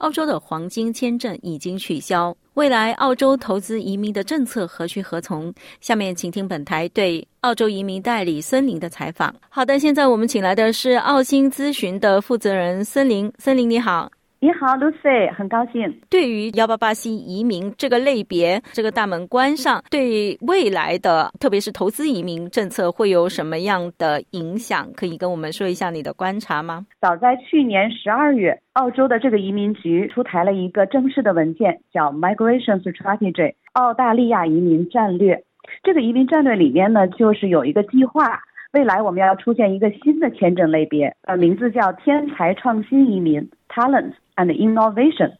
澳洲的黄金签证已经取消，未来澳洲投资移民的政策何去何从？下面请听本台对澳洲移民代理森林的采访。好的，现在我们请来的是澳新咨询的负责人森林。森林你好。你好，Lucy，很高兴。对于幺八八 C 移民这个类别，这个大门关上，对未来的特别是投资移民政策会有什么样的影响？可以跟我们说一下你的观察吗？早在去年十二月，澳洲的这个移民局出台了一个正式的文件，叫 Migration Strategy，澳大利亚移民战略。这个移民战略里面呢，就是有一个计划，未来我们要出现一个新的签证类别，呃，名字叫天才创新移民 （Talent）。and innovation，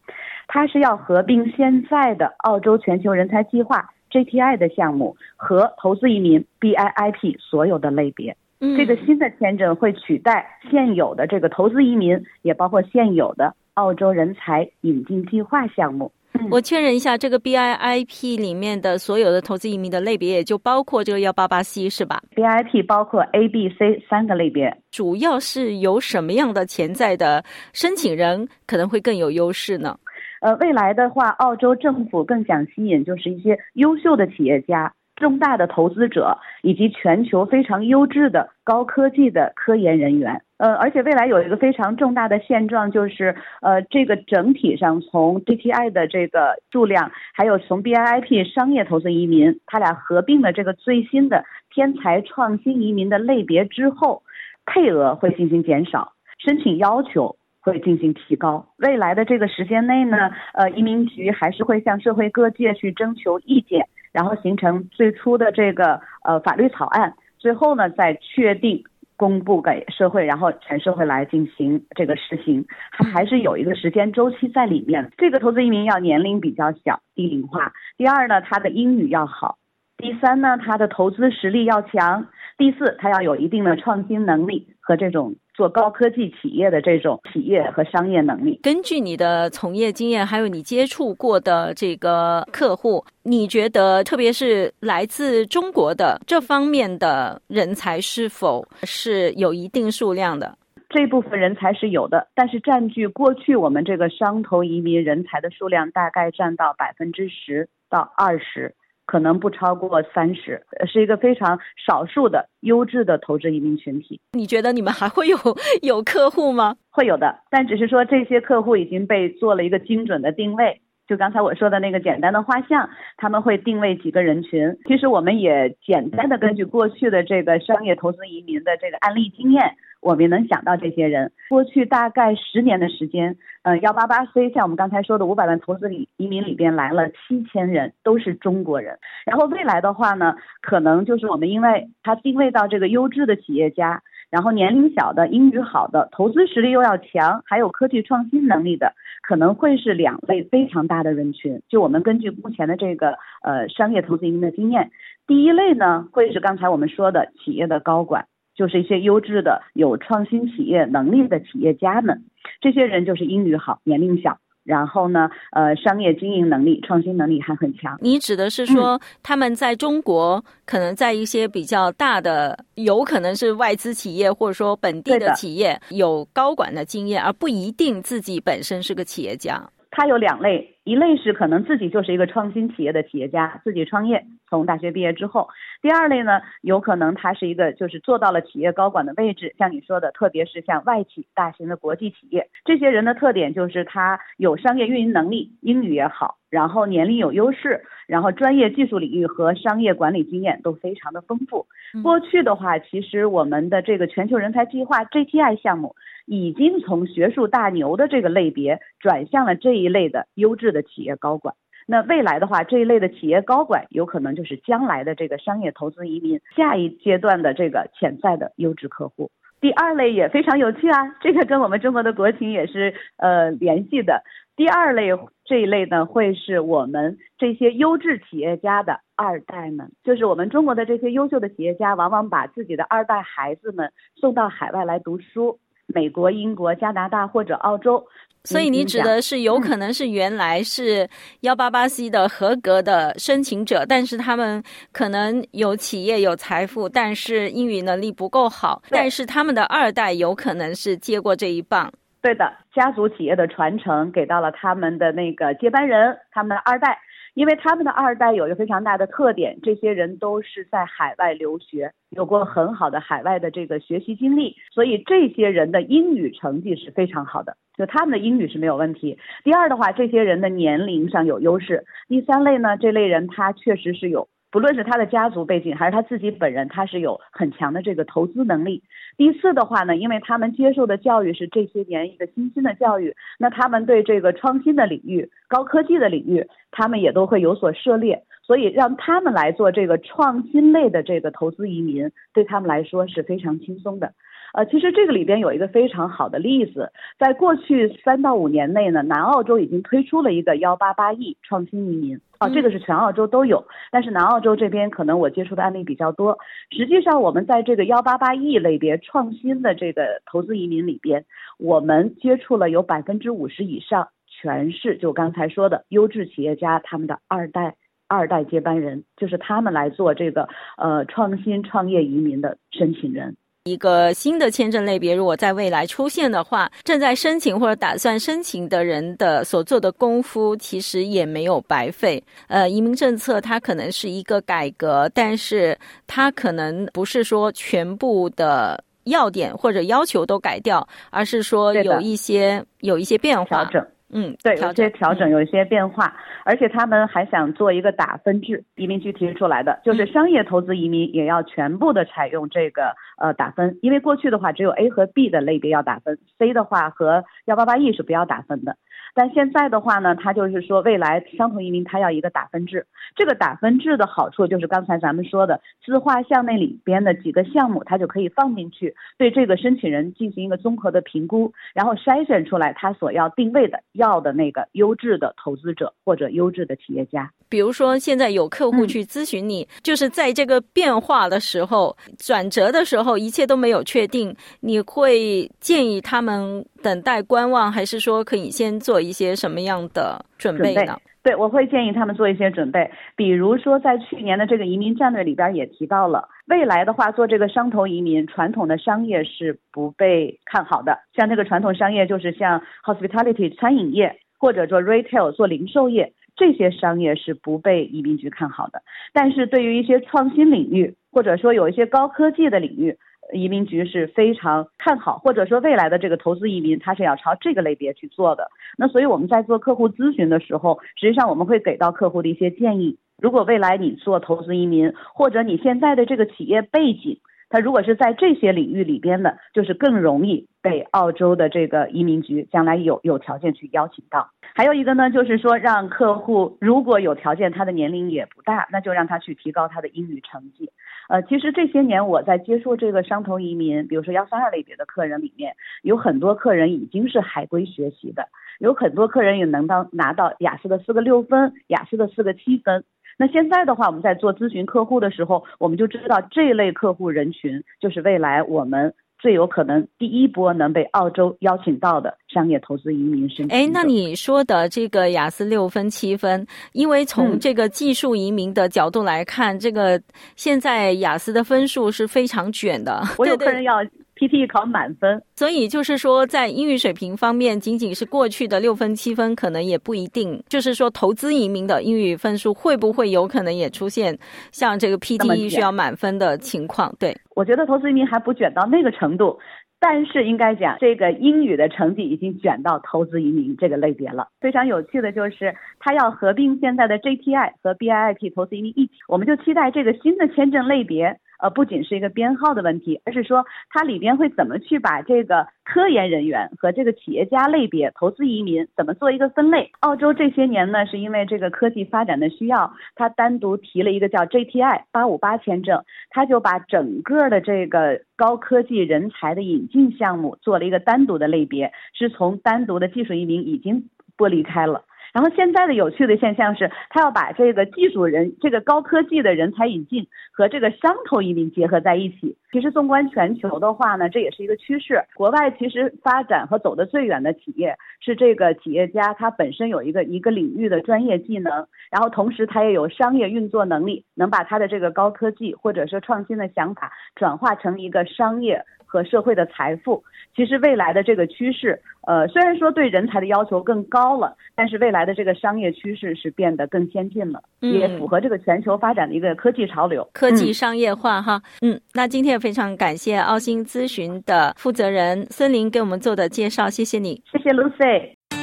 它是要合并现在的澳洲全球人才计划 JTI 的项目和投资移民 BIP 所有的类别。这个新的签证会取代现有的这个投资移民，也包括现有的澳洲人才引进计划项目。我确认一下，这个 B I I P 里面的所有的投资移民的类别，也就包括这个幺八八 C 是吧？BIP 包括 A、B、C 三个类别，主要是有什么样的潜在的申请人可能会更有优势呢？呃，未来的话，澳洲政府更想吸引就是一些优秀的企业家。重大的投资者以及全球非常优质的高科技的科研人员，呃，而且未来有一个非常重大的现状，就是呃，这个整体上从 GTI 的这个数量，还有从 BIP 商业投资移民，它俩合并了这个最新的天才创新移民的类别之后，配额会进行减少，申请要求会进行提高。未来的这个时间内呢，呃，移民局还是会向社会各界去征求意见。然后形成最初的这个呃法律草案，最后呢再确定公布给社会，然后全社会来进行这个实行，它还是有一个时间周期在里面。这个投资移民要年龄比较小，低龄化。第二呢，他的英语要好。第三呢，他的投资实力要强。第四，他要有一定的创新能力和这种做高科技企业的这种企业和商业能力。根据你的从业经验，还有你接触过的这个客户，你觉得特别是来自中国的这方面的人才是否是有一定数量的？这部分人才是有的，但是占据过去我们这个商投移民人才的数量大概占到百分之十到二十。可能不超过三十，是一个非常少数的优质的投资移民群体。你觉得你们还会有有客户吗？会有的，但只是说这些客户已经被做了一个精准的定位。就刚才我说的那个简单的画像，他们会定位几个人群。其实我们也简单的根据过去的这个商业投资移民的这个案例经验，我们能想到这些人。过去大概十年的时间，嗯，幺八八 C 像我们刚才说的五百万投资里移民里边来了七千人，都是中国人。然后未来的话呢，可能就是我们因为它定位到这个优质的企业家。然后年龄小的、英语好的、投资实力又要强，还有科技创新能力的，可能会是两类非常大的人群。就我们根据目前的这个呃商业投资移民的经验，第一类呢会是刚才我们说的企业的高管，就是一些优质的有创新企业能力的企业家们，这些人就是英语好、年龄小。然后呢，呃，商业经营能力、创新能力还很强。你指的是说，他们在中国可能在一些比较大的，有可能是外资企业或者说本地的企业有高管的经验，而不一定自己本身是个企业家。他有两类，一类是可能自己就是一个创新企业的企业家，自己创业，从大学毕业之后；第二类呢，有可能他是一个就是做到了企业高管的位置，像你说的，特别是像外企、大型的国际企业，这些人的特点就是他有商业运营能力，英语也好，然后年龄有优势，然后专业技术领域和商业管理经验都非常的丰富。过去的话，其实我们的这个全球人才计划 GTI 项目。已经从学术大牛的这个类别转向了这一类的优质的企业高管。那未来的话，这一类的企业高管有可能就是将来的这个商业投资移民下一阶段的这个潜在的优质客户。第二类也非常有趣啊，这个跟我们中国的国情也是呃联系的。第二类这一类呢，会是我们这些优质企业家的二代们，就是我们中国的这些优秀的企业家，往往把自己的二代孩子们送到海外来读书。美国、英国、加拿大或者澳洲。所以你指的是有可能是原来是幺八八 C 的合格的申请者，但是他们可能有企业有财富，但是英语能力不够好，但是他们的二代有可能是接过这一棒。对的，家族企业的传承给到了他们的那个接班人，他们的二代。因为他们的二代有一个非常大的特点，这些人都是在海外留学，有过很好的海外的这个学习经历，所以这些人的英语成绩是非常好的，就他们的英语是没有问题。第二的话，这些人的年龄上有优势。第三类呢，这类人他确实是有。不论是他的家族背景，还是他自己本人，他是有很强的这个投资能力。第四的话呢，因为他们接受的教育是这些年一个新兴的教育，那他们对这个创新的领域、高科技的领域，他们也都会有所涉猎。所以让他们来做这个创新类的这个投资移民，对他们来说是非常轻松的。呃，其实这个里边有一个非常好的例子，在过去三到五年内呢，南澳洲已经推出了一个幺八八亿创新移民。啊，这个是全澳洲都有，但是南澳洲这边可能我接触的案例比较多。实际上，我们在这个幺八八亿类别创新的这个投资移民里边，我们接触了有百分之五十以上，全是就刚才说的优质企业家他们的二代二代接班人，就是他们来做这个呃创新创业移民的申请人。一个新的签证类别，如果在未来出现的话，正在申请或者打算申请的人的所做的功夫，其实也没有白费。呃，移民政策它可能是一个改革，但是它可能不是说全部的要点或者要求都改掉，而是说有一些有一些变化。调整。嗯，对，有些调整，有一些变化，而且他们还想做一个打分制，移民局提出来的，就是商业投资移民也要全部的采用这个呃打分，因为过去的话只有 A 和 B 的类别要打分，C 的话和幺八八 E 是不要打分的。但现在的话呢，他就是说，未来相同移民他要一个打分制。这个打分制的好处就是刚才咱们说的自画像那里边的几个项目，他就可以放进去，对这个申请人进行一个综合的评估，然后筛选出来他所要定位的要的那个优质的投资者或者优质的企业家。比如说，现在有客户去咨询你，就是在这个变化的时候、转折的时候，一切都没有确定，你会建议他们等待观望，还是说可以先做一些什么样的准备呢？对，我会建议他们做一些准备，比如说在去年的这个移民战略里边也提到了，未来的话做这个商投移民，传统的商业是不被看好的，像这个传统商业就是像 hospitality 餐饮业，或者做 retail 做零售业。这些商业是不被移民局看好的，但是对于一些创新领域，或者说有一些高科技的领域，移民局是非常看好，或者说未来的这个投资移民，它是要朝这个类别去做的。那所以我们在做客户咨询的时候，实际上我们会给到客户的一些建议。如果未来你做投资移民，或者你现在的这个企业背景，它如果是在这些领域里边的，就是更容易被澳洲的这个移民局将来有有条件去邀请到。还有一个呢，就是说让客户如果有条件，他的年龄也不大，那就让他去提高他的英语成绩。呃，其实这些年我在接触这个商投移民，比如说幺三二类别的客人里面，有很多客人已经是海归学习的，有很多客人也能到拿到雅思的四个六分，雅思的四个七分。那现在的话，我们在做咨询客户的时候，我们就知道这类客户人群就是未来我们。最有可能第一波能被澳洲邀请到的商业投资移民申请。哎，那你说的这个雅思六分七分，因为从这个技术移民的角度来看，这个现在雅思的分数是非常卷的。我有客人要。PTE 考满分，所以就是说，在英语水平方面，仅仅是过去的六分七分，可能也不一定。就是说，投资移民的英语分数会不会有可能也出现像这个 PTE 需要满分的情况？对，我觉得投资移民还不卷到那个程度，但是应该讲，这个英语的成绩已经卷到投资移民这个类别了。非常有趣的就是，它要合并现在的 JTI 和 BIIP 投资移民一起，我们就期待这个新的签证类别。呃，不仅是一个编号的问题，而是说它里边会怎么去把这个科研人员和这个企业家类别、投资移民怎么做一个分类？澳洲这些年呢，是因为这个科技发展的需要，它单独提了一个叫 JTI 八五八签证，它就把整个的这个高科技人才的引进项目做了一个单独的类别，是从单独的技术移民已经剥离开了。然后现在的有趣的现象是，他要把这个技术人、这个高科技的人才引进和这个商投移民结合在一起。其实纵观全球的话呢，这也是一个趋势。国外其实发展和走的最远的企业是这个企业家，他本身有一个一个领域的专业技能，然后同时他也有商业运作能力，能把他的这个高科技或者说创新的想法转化成一个商业。和社会的财富，其实未来的这个趋势，呃，虽然说对人才的要求更高了，但是未来的这个商业趋势是变得更先进了，也符合这个全球发展的一个科技潮流，科技商业化哈。嗯，那今天也非常感谢澳新咨询的负责人孙林给我们做的介绍，谢谢你，谢谢 Lucy。